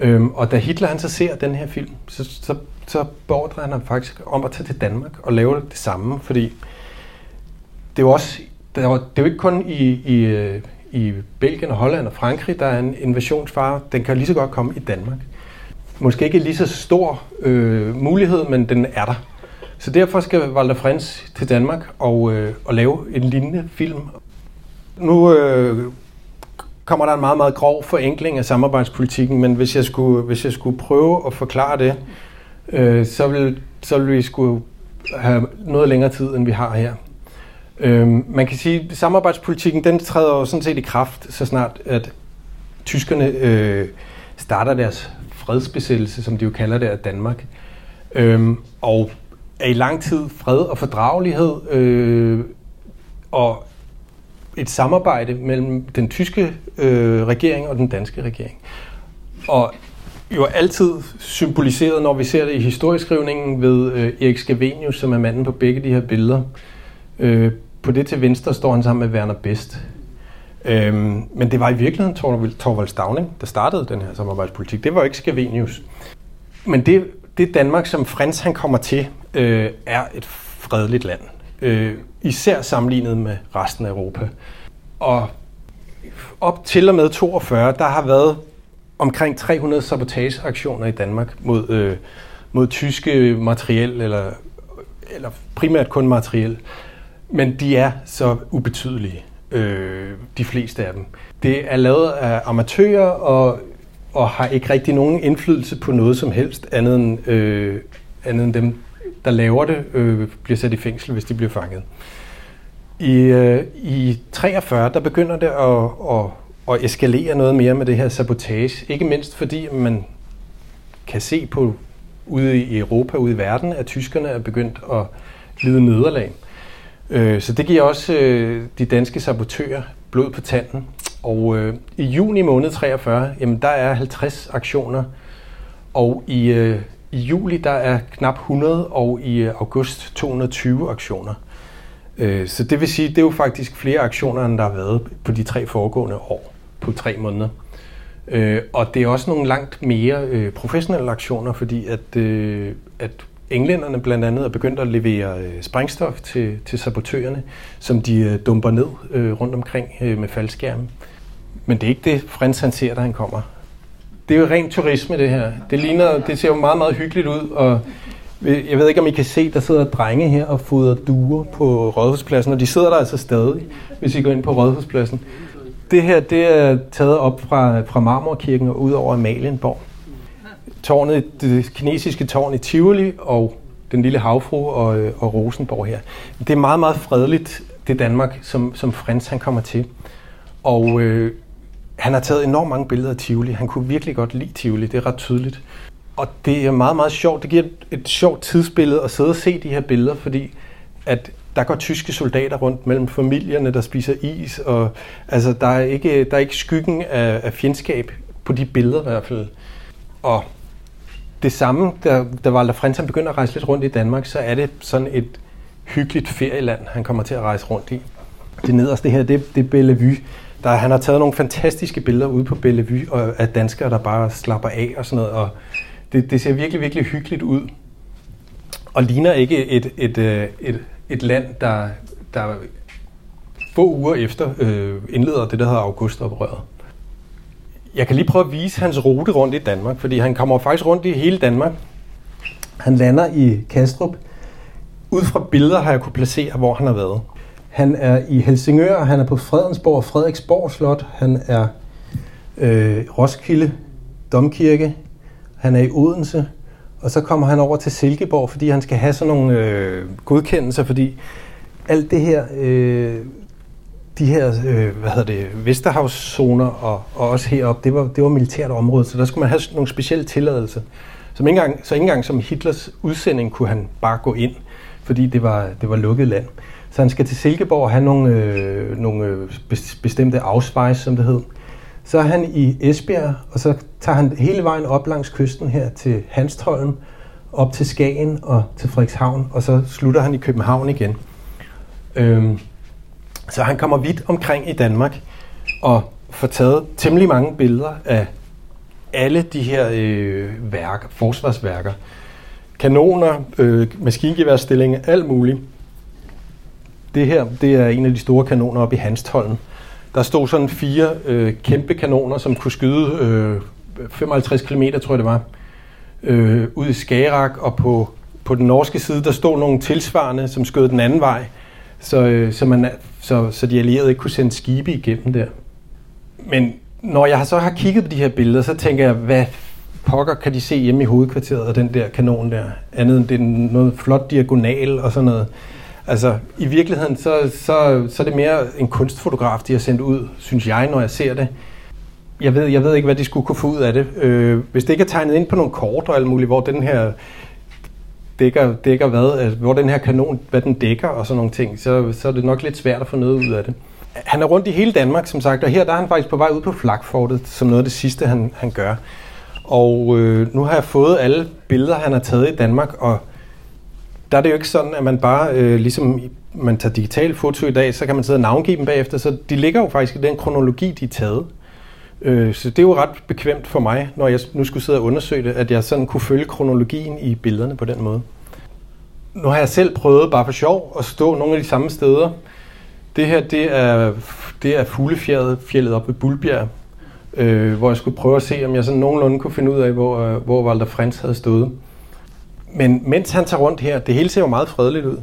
[SPEAKER 2] Øhm, og da Hitler han så ser den her film, så, så, så beordrer han ham faktisk om at tage til Danmark og lave det samme, fordi det er jo også, det er jo, det er jo ikke kun i, i, øh, i Belgien og Holland og Frankrig, der er en invasionsfare. Den kan lige så godt komme i Danmark. Måske ikke lige så stor øh, mulighed, men den er der. Så derfor skal Walter Frens til Danmark og, øh, og lave en lignende film. Nu øh, kommer der en meget, meget grov forenkling af samarbejdspolitikken, men hvis jeg skulle, hvis jeg skulle prøve at forklare det, øh, så, vil, så vil vi skulle have noget længere tid, end vi har her. Øh, man kan sige, at samarbejdspolitikken den træder jo sådan set i kraft, så snart at tyskerne øh, starter deres fredsbesættelse, som de jo kalder det, af Danmark. Øh, og er i lang tid fred og fordragelighed øh, og et samarbejde mellem den tyske øh, regering og den danske regering. Og jo altid symboliseret, når vi ser det i historieskrivningen, ved øh, Erik Scavenius, som er manden på begge de her billeder. Øh, på det til venstre står han sammen med Werner Best. Øh, men det var i virkeligheden Torvald, Torvald Stavning, der startede den her samarbejdspolitik. Det var ikke Scavenius. Men det, det Danmark, som Frans han kommer til, øh, er et fredeligt land. Øh, især sammenlignet med resten af Europa. Og op til og med 42, der har været omkring 300 sabotageaktioner i Danmark mod, øh, mod tyske materiel, eller, eller primært kun materiel. Men de er så ubetydelige, øh, de fleste af dem. Det er lavet af amatører og, og har ikke rigtig nogen indflydelse på noget som helst, andet end, øh, andet end dem, der laver det, øh, bliver sat i fængsel, hvis de bliver fanget. I, øh, I 43, der begynder det at, at, at eskalere noget mere med det her sabotage. Ikke mindst fordi man kan se på ude i Europa, ude i verden, at tyskerne er begyndt at lide nederlag. Øh, så det giver også øh, de danske sabotører blod på tanden. Og øh, i juni måned 43, jamen der er 50 aktioner, og i, øh, i juli der er knap 100, og i øh, august 220 aktioner. Øh, så det vil sige, det er jo faktisk flere aktioner, end der har været på de tre foregående år, på tre måneder. Øh, og det er også nogle langt mere professionelle aktioner, fordi at, at englænderne blandt andet er begyndt at levere sprængstof til, til sabotørerne, som de dumper ned rundt omkring med faldskærme. Men det er ikke det, Frans han ser, da han kommer. Det er jo ren turisme, det her. Det, ligner, det ser jo meget, meget hyggeligt ud, og jeg ved ikke, om I kan se, der sidder drenge her og fodrer duer på Rådhuspladsen, og de sidder der altså stadig, hvis I går ind på Rådhuspladsen. Det her, det er taget op fra, fra Marmorkirken og ud over Amalienborg. Tårnet, det kinesiske tårn i Tivoli og den lille havfru og, og Rosenborg her. Det er meget, meget fredeligt, det Danmark, som, som Frans han kommer til. Og øh, han har taget enormt mange billeder af Tivoli. Han kunne virkelig godt lide Tivoli, det er ret tydeligt. Og det er meget, meget sjovt. Det giver et, et sjovt tidsbillede at sidde og se de her billeder, fordi at der går tyske soldater rundt mellem familierne, der spiser is, og altså, der, er ikke, der er ikke skyggen af, af fjendskab på de billeder i hvert fald. Og det samme, da, da Walter Frans begynder at rejse lidt rundt i Danmark, så er det sådan et hyggeligt ferieland, han kommer til at rejse rundt i. Det nederste her, det, det er Bellevue. Der, han har taget nogle fantastiske billeder ude på Bellevue og af danskere, der bare slapper af og sådan noget. Og det, det ser virkelig, virkelig hyggeligt ud. Og ligner ikke et, et, et, et, et land, der, der få uger efter øh, indleder det, der hedder Augustoprøret. Jeg kan lige prøve at vise hans rute rundt i Danmark, fordi han kommer faktisk rundt i hele Danmark. Han lander i Kastrup. Ud fra billeder har jeg kunne placere, hvor han har været. Han er i Helsingør, han er på Fredensborg og Frederiksborg Slot, han er øh, Roskilde Domkirke, han er i Odense, og så kommer han over til Silkeborg, fordi han skal have sådan nogle øh, godkendelser, fordi alt det her, øh, de her, øh, hvad hedder det, Vesterhavszoner og, og også heroppe, det var, det var militært område, så der skulle man have nogle specielle tilladelser. Som ikke engang, så ikke engang som Hitlers udsending kunne han bare gå ind, fordi det var, det var lukket land. Så han skal til Silkeborg og have nogle, øh, nogle øh, bestemte afspejs, som det hed. Så er han i Esbjerg, og så tager han hele vejen op langs kysten her til Hanstholm, op til Skagen og til Frederikshavn, og så slutter han i København igen. Øhm, så han kommer vidt omkring i Danmark og får taget temmelig mange billeder af, alle de her øh, værker, forsvarsværker. Kanoner, øh, maskingeværstillinger, alt muligt. Det her, det er en af de store kanoner oppe i Hanstholm. Der stod sådan fire øh, kæmpe kanoner, som kunne skyde øh, 55 km, tror jeg det var, øh, ud i Skagerak, og på, på den norske side, der stod nogle tilsvarende, som skød den anden vej, så, øh, så, man, så, så de allierede ikke kunne sende skibe igennem der. Men når jeg så har kigget på de her billeder, så tænker jeg, hvad pokker kan de se hjemme i hovedkvarteret af den der kanon der? Andet end det er noget flot diagonal og sådan noget. Altså, i virkeligheden, så, så, så er det mere en kunstfotograf, de har sendt ud, synes jeg, når jeg ser det. Jeg ved, jeg ved ikke, hvad de skulle kunne få ud af det. Øh, hvis det ikke er tegnet ind på nogle kort og alt muligt, hvor den her dækker, dækker hvad, altså, hvor den her kanon, hvad den dækker og sådan nogle ting, så, så er det nok lidt svært at få noget ud af det. Han er rundt i hele Danmark, som sagt, og her der er han faktisk på vej ud på flakfortet, som noget af det sidste, han, han gør. Og øh, nu har jeg fået alle billeder, han har taget i Danmark, og der er det jo ikke sådan, at man bare, øh, ligesom man tager digital foto i dag, så kan man sidde og navngive dem bagefter, så de ligger jo faktisk i den kronologi, de er taget. Øh, så det er jo ret bekvemt for mig, når jeg nu skulle sidde og undersøge det, at jeg sådan kunne følge kronologien i billederne på den måde. Nu har jeg selv prøvet bare for sjov at stå nogle af de samme steder. Det her, det er, det er fuglefjerdet fjellet op ved Bulbjerg, øh, hvor jeg skulle prøve at se, om jeg sådan nogenlunde kunne finde ud af, hvor, øh, hvor Walter Frans havde stået. Men mens han tager rundt her, det hele ser jo meget fredeligt ud,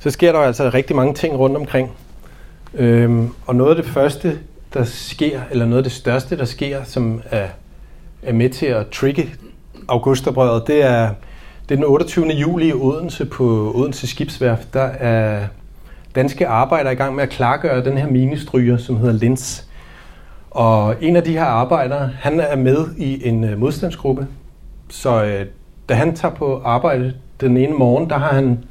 [SPEAKER 2] så sker der altså rigtig mange ting rundt omkring. Øhm, og noget af det første, der sker, eller noget af det største, der sker, som er, er med til at trigge augustoprøret, det er, det er den 28. juli i Odense på Odense Skibsværft. Der er danske arbejdere i gang med at klargøre den her minestryger, som hedder Lins. Og en af de her arbejdere, han er med i en øh, modstandsgruppe. Så øh, da han tager på arbejde den ene morgen, der har han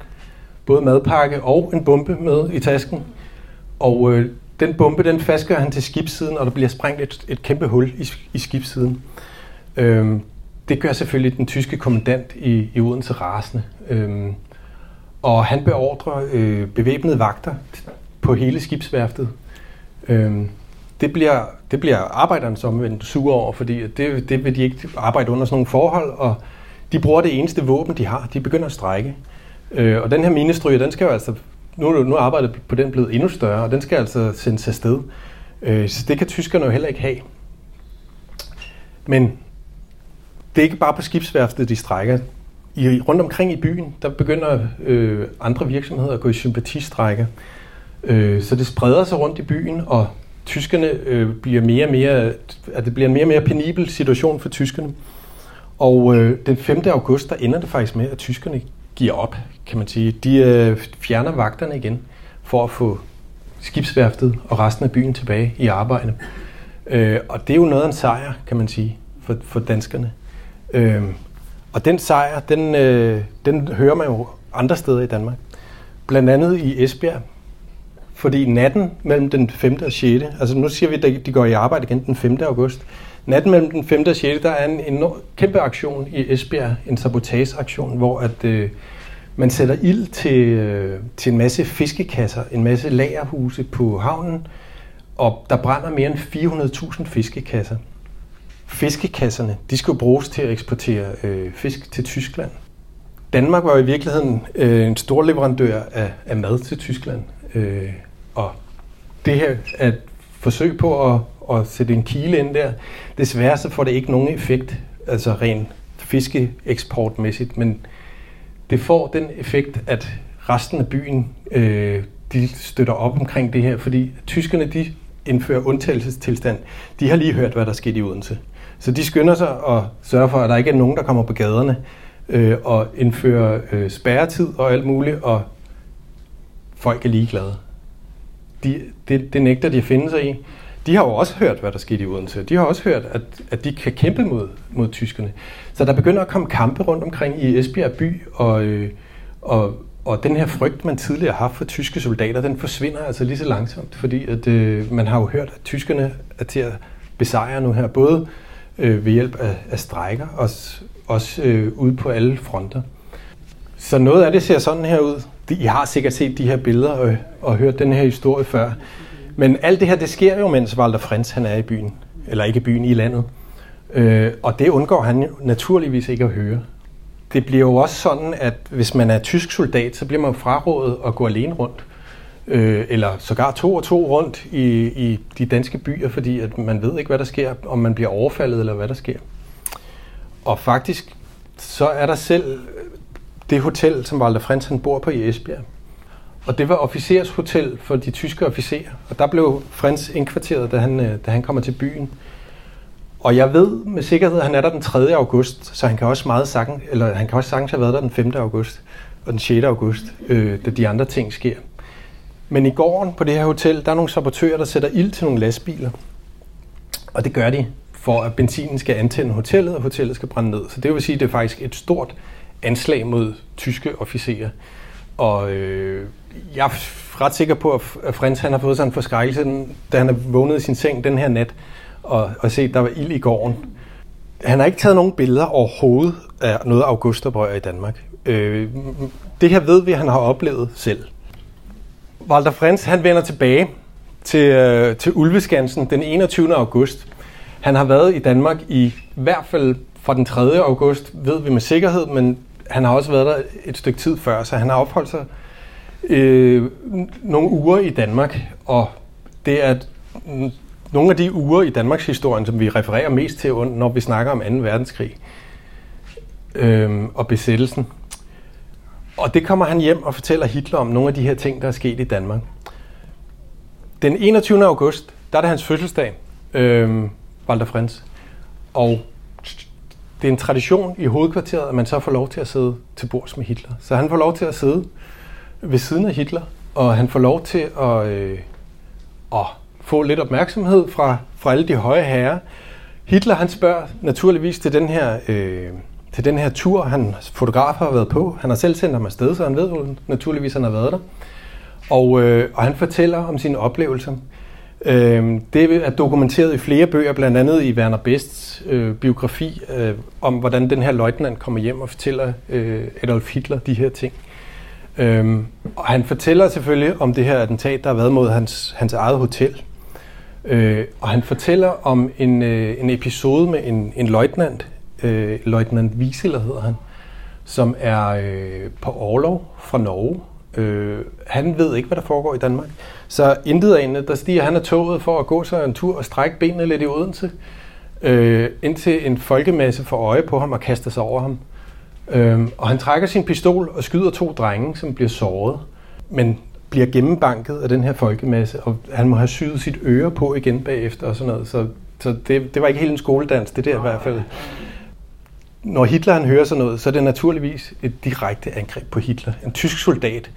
[SPEAKER 2] både madpakke og en bombe med i tasken. Og øh, den bombe, den fastgør han til skibssiden, og der bliver sprængt et, et kæmpe hul i, i skibssiden. Øhm, det gør selvfølgelig den tyske kommandant i, i Odense rasende. Øhm, og han beordrer øh, bevæbnede vagter på hele skibsværftet. Øhm, det bliver, det bliver arbejderne som omvendt sure over, fordi det, det vil de ikke arbejde under sådan nogle forhold, og de bruger det eneste våben, de har. De begynder at strække. Øh, og den her minestryger, den skal jo altså, nu, nu er arbejdet på den blevet endnu større, og den skal altså sendes afsted. Øh, så det kan tyskerne jo heller ikke have. Men det er ikke bare på skibsværftet, de strækker. I, rundt omkring i byen, der begynder øh, andre virksomheder at gå i sympatistrække. Øh, så det spreder sig rundt i byen, og tyskerne øh, bliver mere og mere, at det bliver en mere og mere penibel situation for tyskerne. Og øh, den 5. august, der ender det faktisk med, at tyskerne giver op, kan man sige. De øh, fjerner vagterne igen for at få skibsværftet og resten af byen tilbage i arbejde. Øh, og det er jo noget af en sejr, kan man sige, for, for danskerne. Øh, og den sejr, den, øh, den hører man jo andre steder i Danmark. Blandt andet i Esbjerg. Fordi natten mellem den 5. og 6. Altså nu siger vi, at de går i arbejde igen den 5. august. Natten mellem den 5. og 6. der er en enorm, kæmpe aktion i Esbjerg, en sabotageaktion, hvor at, øh, man sætter ild til, øh, til en masse fiskekasser, en masse lagerhuse på havnen, og der brænder mere end 400.000 fiskekasser. Fiskekasserne, de skulle bruges til at eksportere øh, fisk til Tyskland. Danmark var i virkeligheden øh, en stor leverandør af, af mad til Tyskland, øh, og det her er et forsøg på at at sætte en kile ind der. Desværre så får det ikke nogen effekt, altså rent fiskeeksportmæssigt, men det får den effekt, at resten af byen øh, de støtter op omkring det her, fordi tyskerne de indfører undtagelsestilstand. De har lige hørt, hvad der skete i Odense. Så de skynder sig at sørge for, at der ikke er nogen, der kommer på gaderne øh, og indfører øh, spærretid og alt muligt, og folk er ligeglade. De, det, det nægter de at finde sig i de har jo også hørt, hvad der skete i Odense. De har også hørt, at, at de kan kæmpe mod, mod tyskerne. Så der begynder at komme kampe rundt omkring i Esbjerg by, og, øh, og, og den her frygt, man tidligere har haft for tyske soldater, den forsvinder altså lige så langsomt, fordi at, øh, man har jo hørt, at tyskerne er til at besejre nu her, både øh, ved hjælp af, af strækker, og også øh, ude på alle fronter. Så noget af det ser sådan her ud. I har sikkert set de her billeder og, og hørt den her historie før. Men alt det her, det sker jo, mens Walter Frens han er i byen. Eller ikke i byen, i landet. Øh, og det undgår han jo naturligvis ikke at høre. Det bliver jo også sådan, at hvis man er tysk soldat, så bliver man frarådet at gå alene rundt. Øh, eller sågar to og to rundt i, i de danske byer, fordi at man ved ikke, hvad der sker, om man bliver overfaldet eller hvad der sker. Og faktisk, så er der selv det hotel, som Walter Frens han bor på i Esbjerg. Og det var officershotel for de tyske officerer. Og der blev Frans indkvarteret, da han, øh, da han kommer til byen. Og jeg ved med sikkerhed, at han er der den 3. august, så han kan også meget sagtens, eller han kan også sagtens have været der den 5. august og den 6. august, øh, da de andre ting sker. Men i gården på det her hotel, der er nogle sabotører, der sætter ild til nogle lastbiler. Og det gør de, for at benzinen skal antænde hotellet, og hotellet skal brænde ned. Så det vil sige, at det er faktisk et stort anslag mod tyske officerer. Og øh, jeg er ret sikker på, at Frans han har fået sådan en forskrækkelse, da han er vågnet i sin seng den her nat, og, og set, der var ild i gården. Han har ikke taget nogen billeder overhovedet af noget augustoprør i Danmark. Øh, det her ved vi, at han har oplevet selv. Walter Frans, han vender tilbage til, øh, til Ulveskansen den 21. august. Han har været i Danmark i hvert fald fra den 3. august, ved vi med sikkerhed, men han har også været der et stykke tid før, så han har opholdt sig øh, nogle uger i Danmark, og det er nogle af de uger i Danmarks historie, som vi refererer mest til, når vi snakker om 2. verdenskrig øh, og besættelsen. Og det kommer han hjem og fortæller Hitler om nogle af de her ting, der er sket i Danmark. Den 21. august, der er det hans fødselsdag, øh, Walter Frens. Og det er en tradition i hovedkvarteret, at man så får lov til at sidde til bords med Hitler. Så han får lov til at sidde ved siden af Hitler, og han får lov til at, øh, at få lidt opmærksomhed fra, fra alle de høje herrer. Hitler han spørger naturligvis til den her, øh, til den her tur, han fotograf har været på. Han har selv sendt ham afsted, så han ved jo naturligvis, han har været der. Og, øh, og han fortæller om sine oplevelser. Øh, det er dokumenteret i flere bøger, blandt andet i Werner Bests øh, biografi, øh, om hvordan den her løjtnant kommer hjem og fortæller øh, Adolf Hitler de her ting. Øh, og han fortæller selvfølgelig om det her attentat, der har været mod hans, hans eget hotel. Øh, og han fortæller om en, øh, en episode med en, en løjtnant, øh, løjtnant Wieseler hedder han, som er øh, på overlov fra Norge. Øh, han ved ikke, hvad der foregår i Danmark. Så intet af der stiger han af toget for at gå sig en tur og strække benene lidt i Odense, øh, indtil en folkemasse får øje på ham og kaster sig over ham. Øh, og han trækker sin pistol og skyder to drenge, som bliver såret. Men bliver gennembanket af den her folkemasse, og han må have syet sit øre på igen bagefter og sådan noget. Så, så det, det var ikke helt en skoledans, det der i hvert fald. Når Hitler han hører sådan noget, så er det naturligvis et direkte angreb på Hitler. En tysk soldat,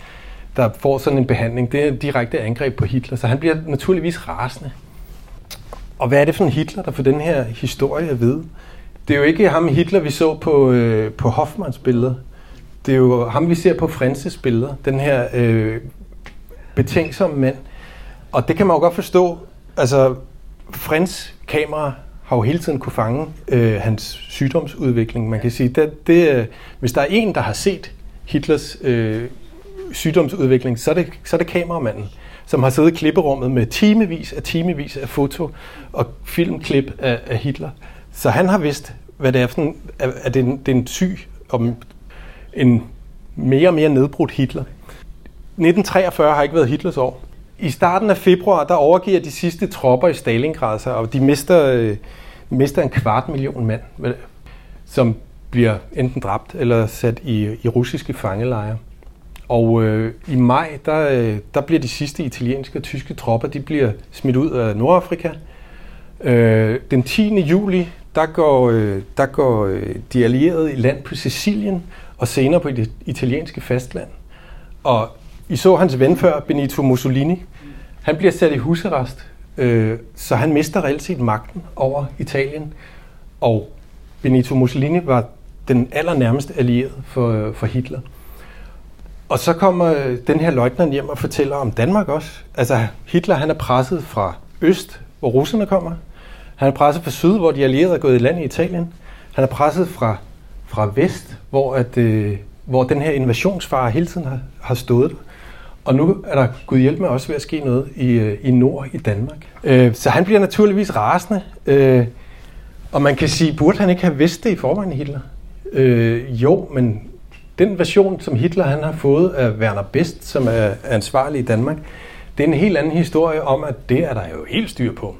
[SPEAKER 2] der får sådan en behandling, det er direkte angreb på Hitler, så han bliver naturligvis rasende. Og hvad er det for en Hitler, der får den her historie vide? Det er jo ikke ham Hitler, vi så på, øh, på Hoffmans billeder. Det er jo ham, vi ser på Frances billeder. Den her øh, betænksomme mand. Og det kan man jo godt forstå. Altså, Frans kamera har jo hele tiden kunne fange øh, hans sygdomsudvikling. Man kan sige, det, det, øh, hvis der er en, der har set Hitlers øh, sygdomsudvikling, så er, det, så er det kameramanden, som har siddet i klipperummet med timevis af timevis af foto og filmklip af, af Hitler. Så han har vidst, hvad det er for en, at det, er en, det er en syg om en mere og mere nedbrudt Hitler. 1943 har ikke været Hitlers år. I starten af februar, der overgiver de sidste tropper i Stalingrad sig, og de mister, øh, mister en kvart million mand, som bliver enten dræbt eller sat i, i russiske fangelejre. Og øh, i maj, der, øh, der bliver de sidste italienske og tyske tropper, de bliver smidt ud af Nordafrika. Øh, den 10. juli, der går, øh, der går øh, de allierede i land på Sicilien og senere på det italienske fastland. Og i så hans ven før, Benito Mussolini. Han bliver sat i husarrest, øh, så han mister reelt set magten over Italien. Og Benito Mussolini var den allernærmeste allierede for, øh, for Hitler. Og så kommer øh, den her løjtnant hjem og fortæller om Danmark også. Altså Hitler han er presset fra øst, hvor russerne kommer. Han er presset fra syd, hvor de allierede er gået i land i Italien. Han er presset fra, fra vest, hvor, at, øh, hvor den her invasionsfare hele tiden har, har stået. Og nu er der, Gud hjælp med, også ved at ske noget i, øh, i nord i Danmark. Øh, så han bliver naturligvis rasende. Øh, Og man kan sige, burde han ikke have vidst det i forvejen, Hitler? Øh, jo, men den version, som Hitler han har fået af Werner Best, som er ansvarlig i Danmark, det er en helt anden historie om, at det er der jo helt styr på.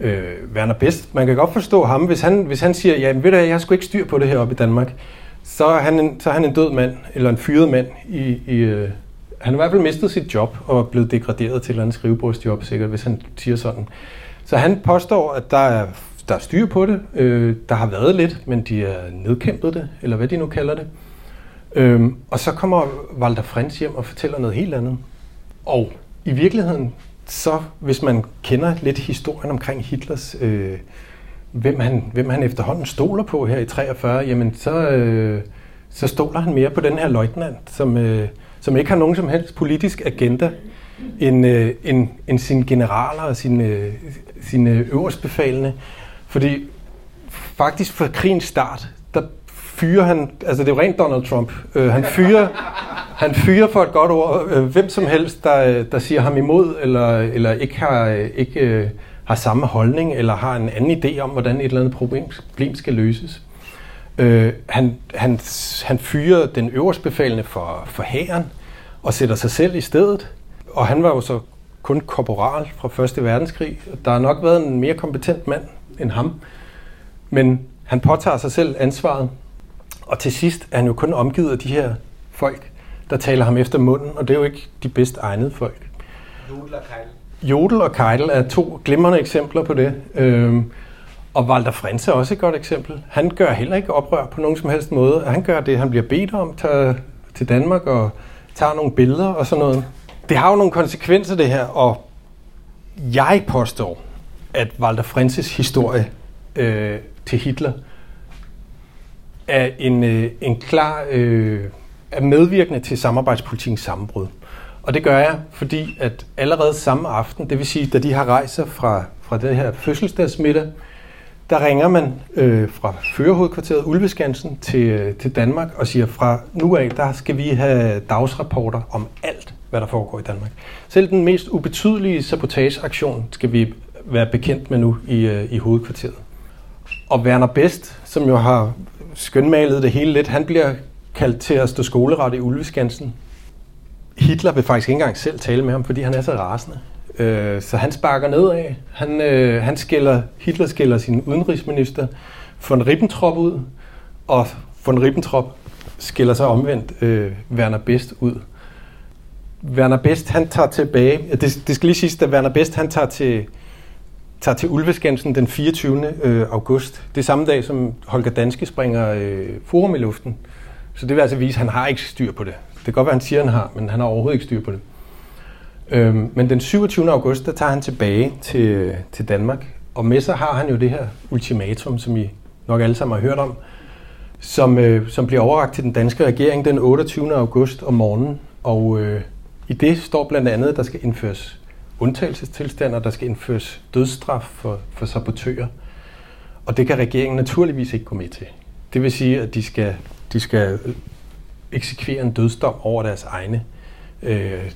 [SPEAKER 2] Øh, Werner Best, man kan godt forstå ham, hvis han, hvis han siger, ja, ved du, jeg har sgu ikke styr på det her oppe i Danmark, så er han en, så er han en død mand, eller en fyret mand. I, i, øh, han har i hvert fald mistet sit job og er blevet degraderet til et eller andet skrivebordsjob, sikkert, hvis han siger sådan. Så han påstår, at der er, der er styr på det. Øh, der har været lidt, men de er nedkæmpet det, eller hvad de nu kalder det. Øhm, og så kommer Walter Frens hjem og fortæller noget helt andet. Og i virkeligheden, så hvis man kender lidt historien omkring Hitlers, øh, hvem, han, hvem han efterhånden stoler på her i 43, jamen så, øh, så stoler han mere på den her løjtnant, som, øh, som ikke har nogen som helst politisk agenda, end, øh, end, end sine generaler og sine, øh, sine øverstbefalende. Fordi faktisk fra krigens start, der fyrer han, altså det er jo rent Donald Trump, øh, han fyrer han fyrer for et godt ord øh, hvem som helst, der, der siger ham imod, eller, eller ikke, har, ikke øh, har samme holdning, eller har en anden idé om, hvordan et eller andet problem, problem skal løses. Øh, han, han, han fyrer den øverstbefalende for, for hæren, og sætter sig selv i stedet. Og han var jo så kun korporal fra 1. verdenskrig. Der har nok været en mere kompetent mand end ham. Men han påtager sig selv ansvaret. Og til sidst er han jo kun omgivet af de her folk, der taler ham efter munden, og det er jo ikke de bedst egnede folk.
[SPEAKER 3] Jodel og Keil.
[SPEAKER 2] Jodel og Keidel er to glimrende eksempler på det. Øhm, og Walter Frens er også et godt eksempel. Han gør heller ikke oprør på nogen som helst måde. Han gør det, han bliver bedt om, tager til Danmark og tager nogle billeder og sådan noget. Det har jo nogle konsekvenser det her, og jeg påstår, at Walter Frens' historie øh, til Hitler er en, øh, en klar øh, er medvirkende til samarbejdspolitikens sammenbrud. Og det gør jeg, fordi at allerede samme aften, det vil sige, da de har rejser fra, fra det her fødselsdagsmiddag, der ringer man øh, fra Førehovedkvarteret Ulveskansen til, øh, til Danmark og siger, fra nu af, der skal vi have dagsrapporter om alt, hvad der foregår i Danmark. Selv den mest ubetydelige sabotageaktion skal vi være bekendt med nu i, øh, i hovedkvarteret. Og Werner Best, som jo har skønmalede det hele lidt, han bliver kaldt til at stå skoleret i Ulveskansen. Hitler vil faktisk ikke engang selv tale med ham, fordi han er så rasende. Øh, så han sparker nedad. Han, øh, han skiller, Hitler skiller sin udenrigsminister von Ribbentrop ud, og von Ribbentrop skiller sig omvendt øh, Werner Best ud. Werner Best, han tager tilbage, det, det skal lige siges, at Werner Best, han tager til, tager til Ulveskansen den 24. Øh, august. Det er samme dag, som Holger Danske springer øh, forum i luften. Så det vil altså vise, at han har ikke styr på det. Det kan godt være, at han siger, at han har, men han har overhovedet ikke styr på det. Øhm, men den 27. august, der tager han tilbage til, til Danmark. Og med sig har han jo det her ultimatum, som I nok alle sammen har hørt om, som, øh, som bliver overragt til den danske regering den 28. august om morgenen. Og øh, i det står blandt andet, at der skal indføres undtagelsestilstand, og der skal indføres dødsstraf for, for sabotører. Og det kan regeringen naturligvis ikke gå med til. Det vil sige, at de skal de skal øh, eksekvere en dødsdom over deres egne. Øh,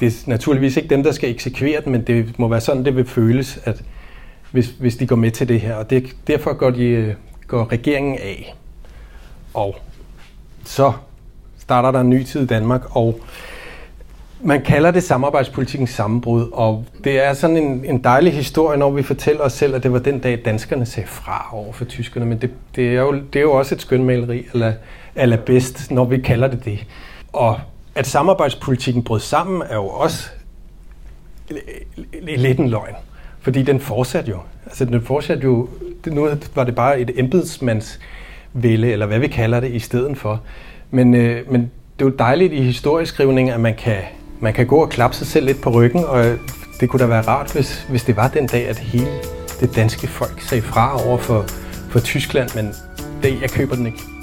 [SPEAKER 2] det er naturligvis ikke dem, der skal eksekvere den, men det må være sådan, det vil føles, at hvis, hvis de går med til det her. Og det, derfor går, de, øh, går regeringen af. Og så starter der en ny tid i Danmark, og man kalder det samarbejdspolitikens sammenbrud, og det er sådan en, en dejlig historie, når vi fortæller os selv, at det var den dag, danskerne sagde fra over for tyskerne, men det, det, er, jo, det er jo også et skønmaleri, eller, eller bedst, når vi kalder det det. Og at samarbejdspolitikken brød sammen, er jo også lidt en løgn, fordi den fortsatte jo. Altså den fortsatte jo, nu var det bare et embedsmandsvælde, eller hvad vi kalder det, i stedet for. Men, øh, men det er jo dejligt i historieskrivning, at man kan man kan gå og klappe sig selv lidt på ryggen, og det kunne da være rart, hvis, hvis det var den dag, at hele det danske folk sagde fra over for, for Tyskland, men det, jeg køber den ikke.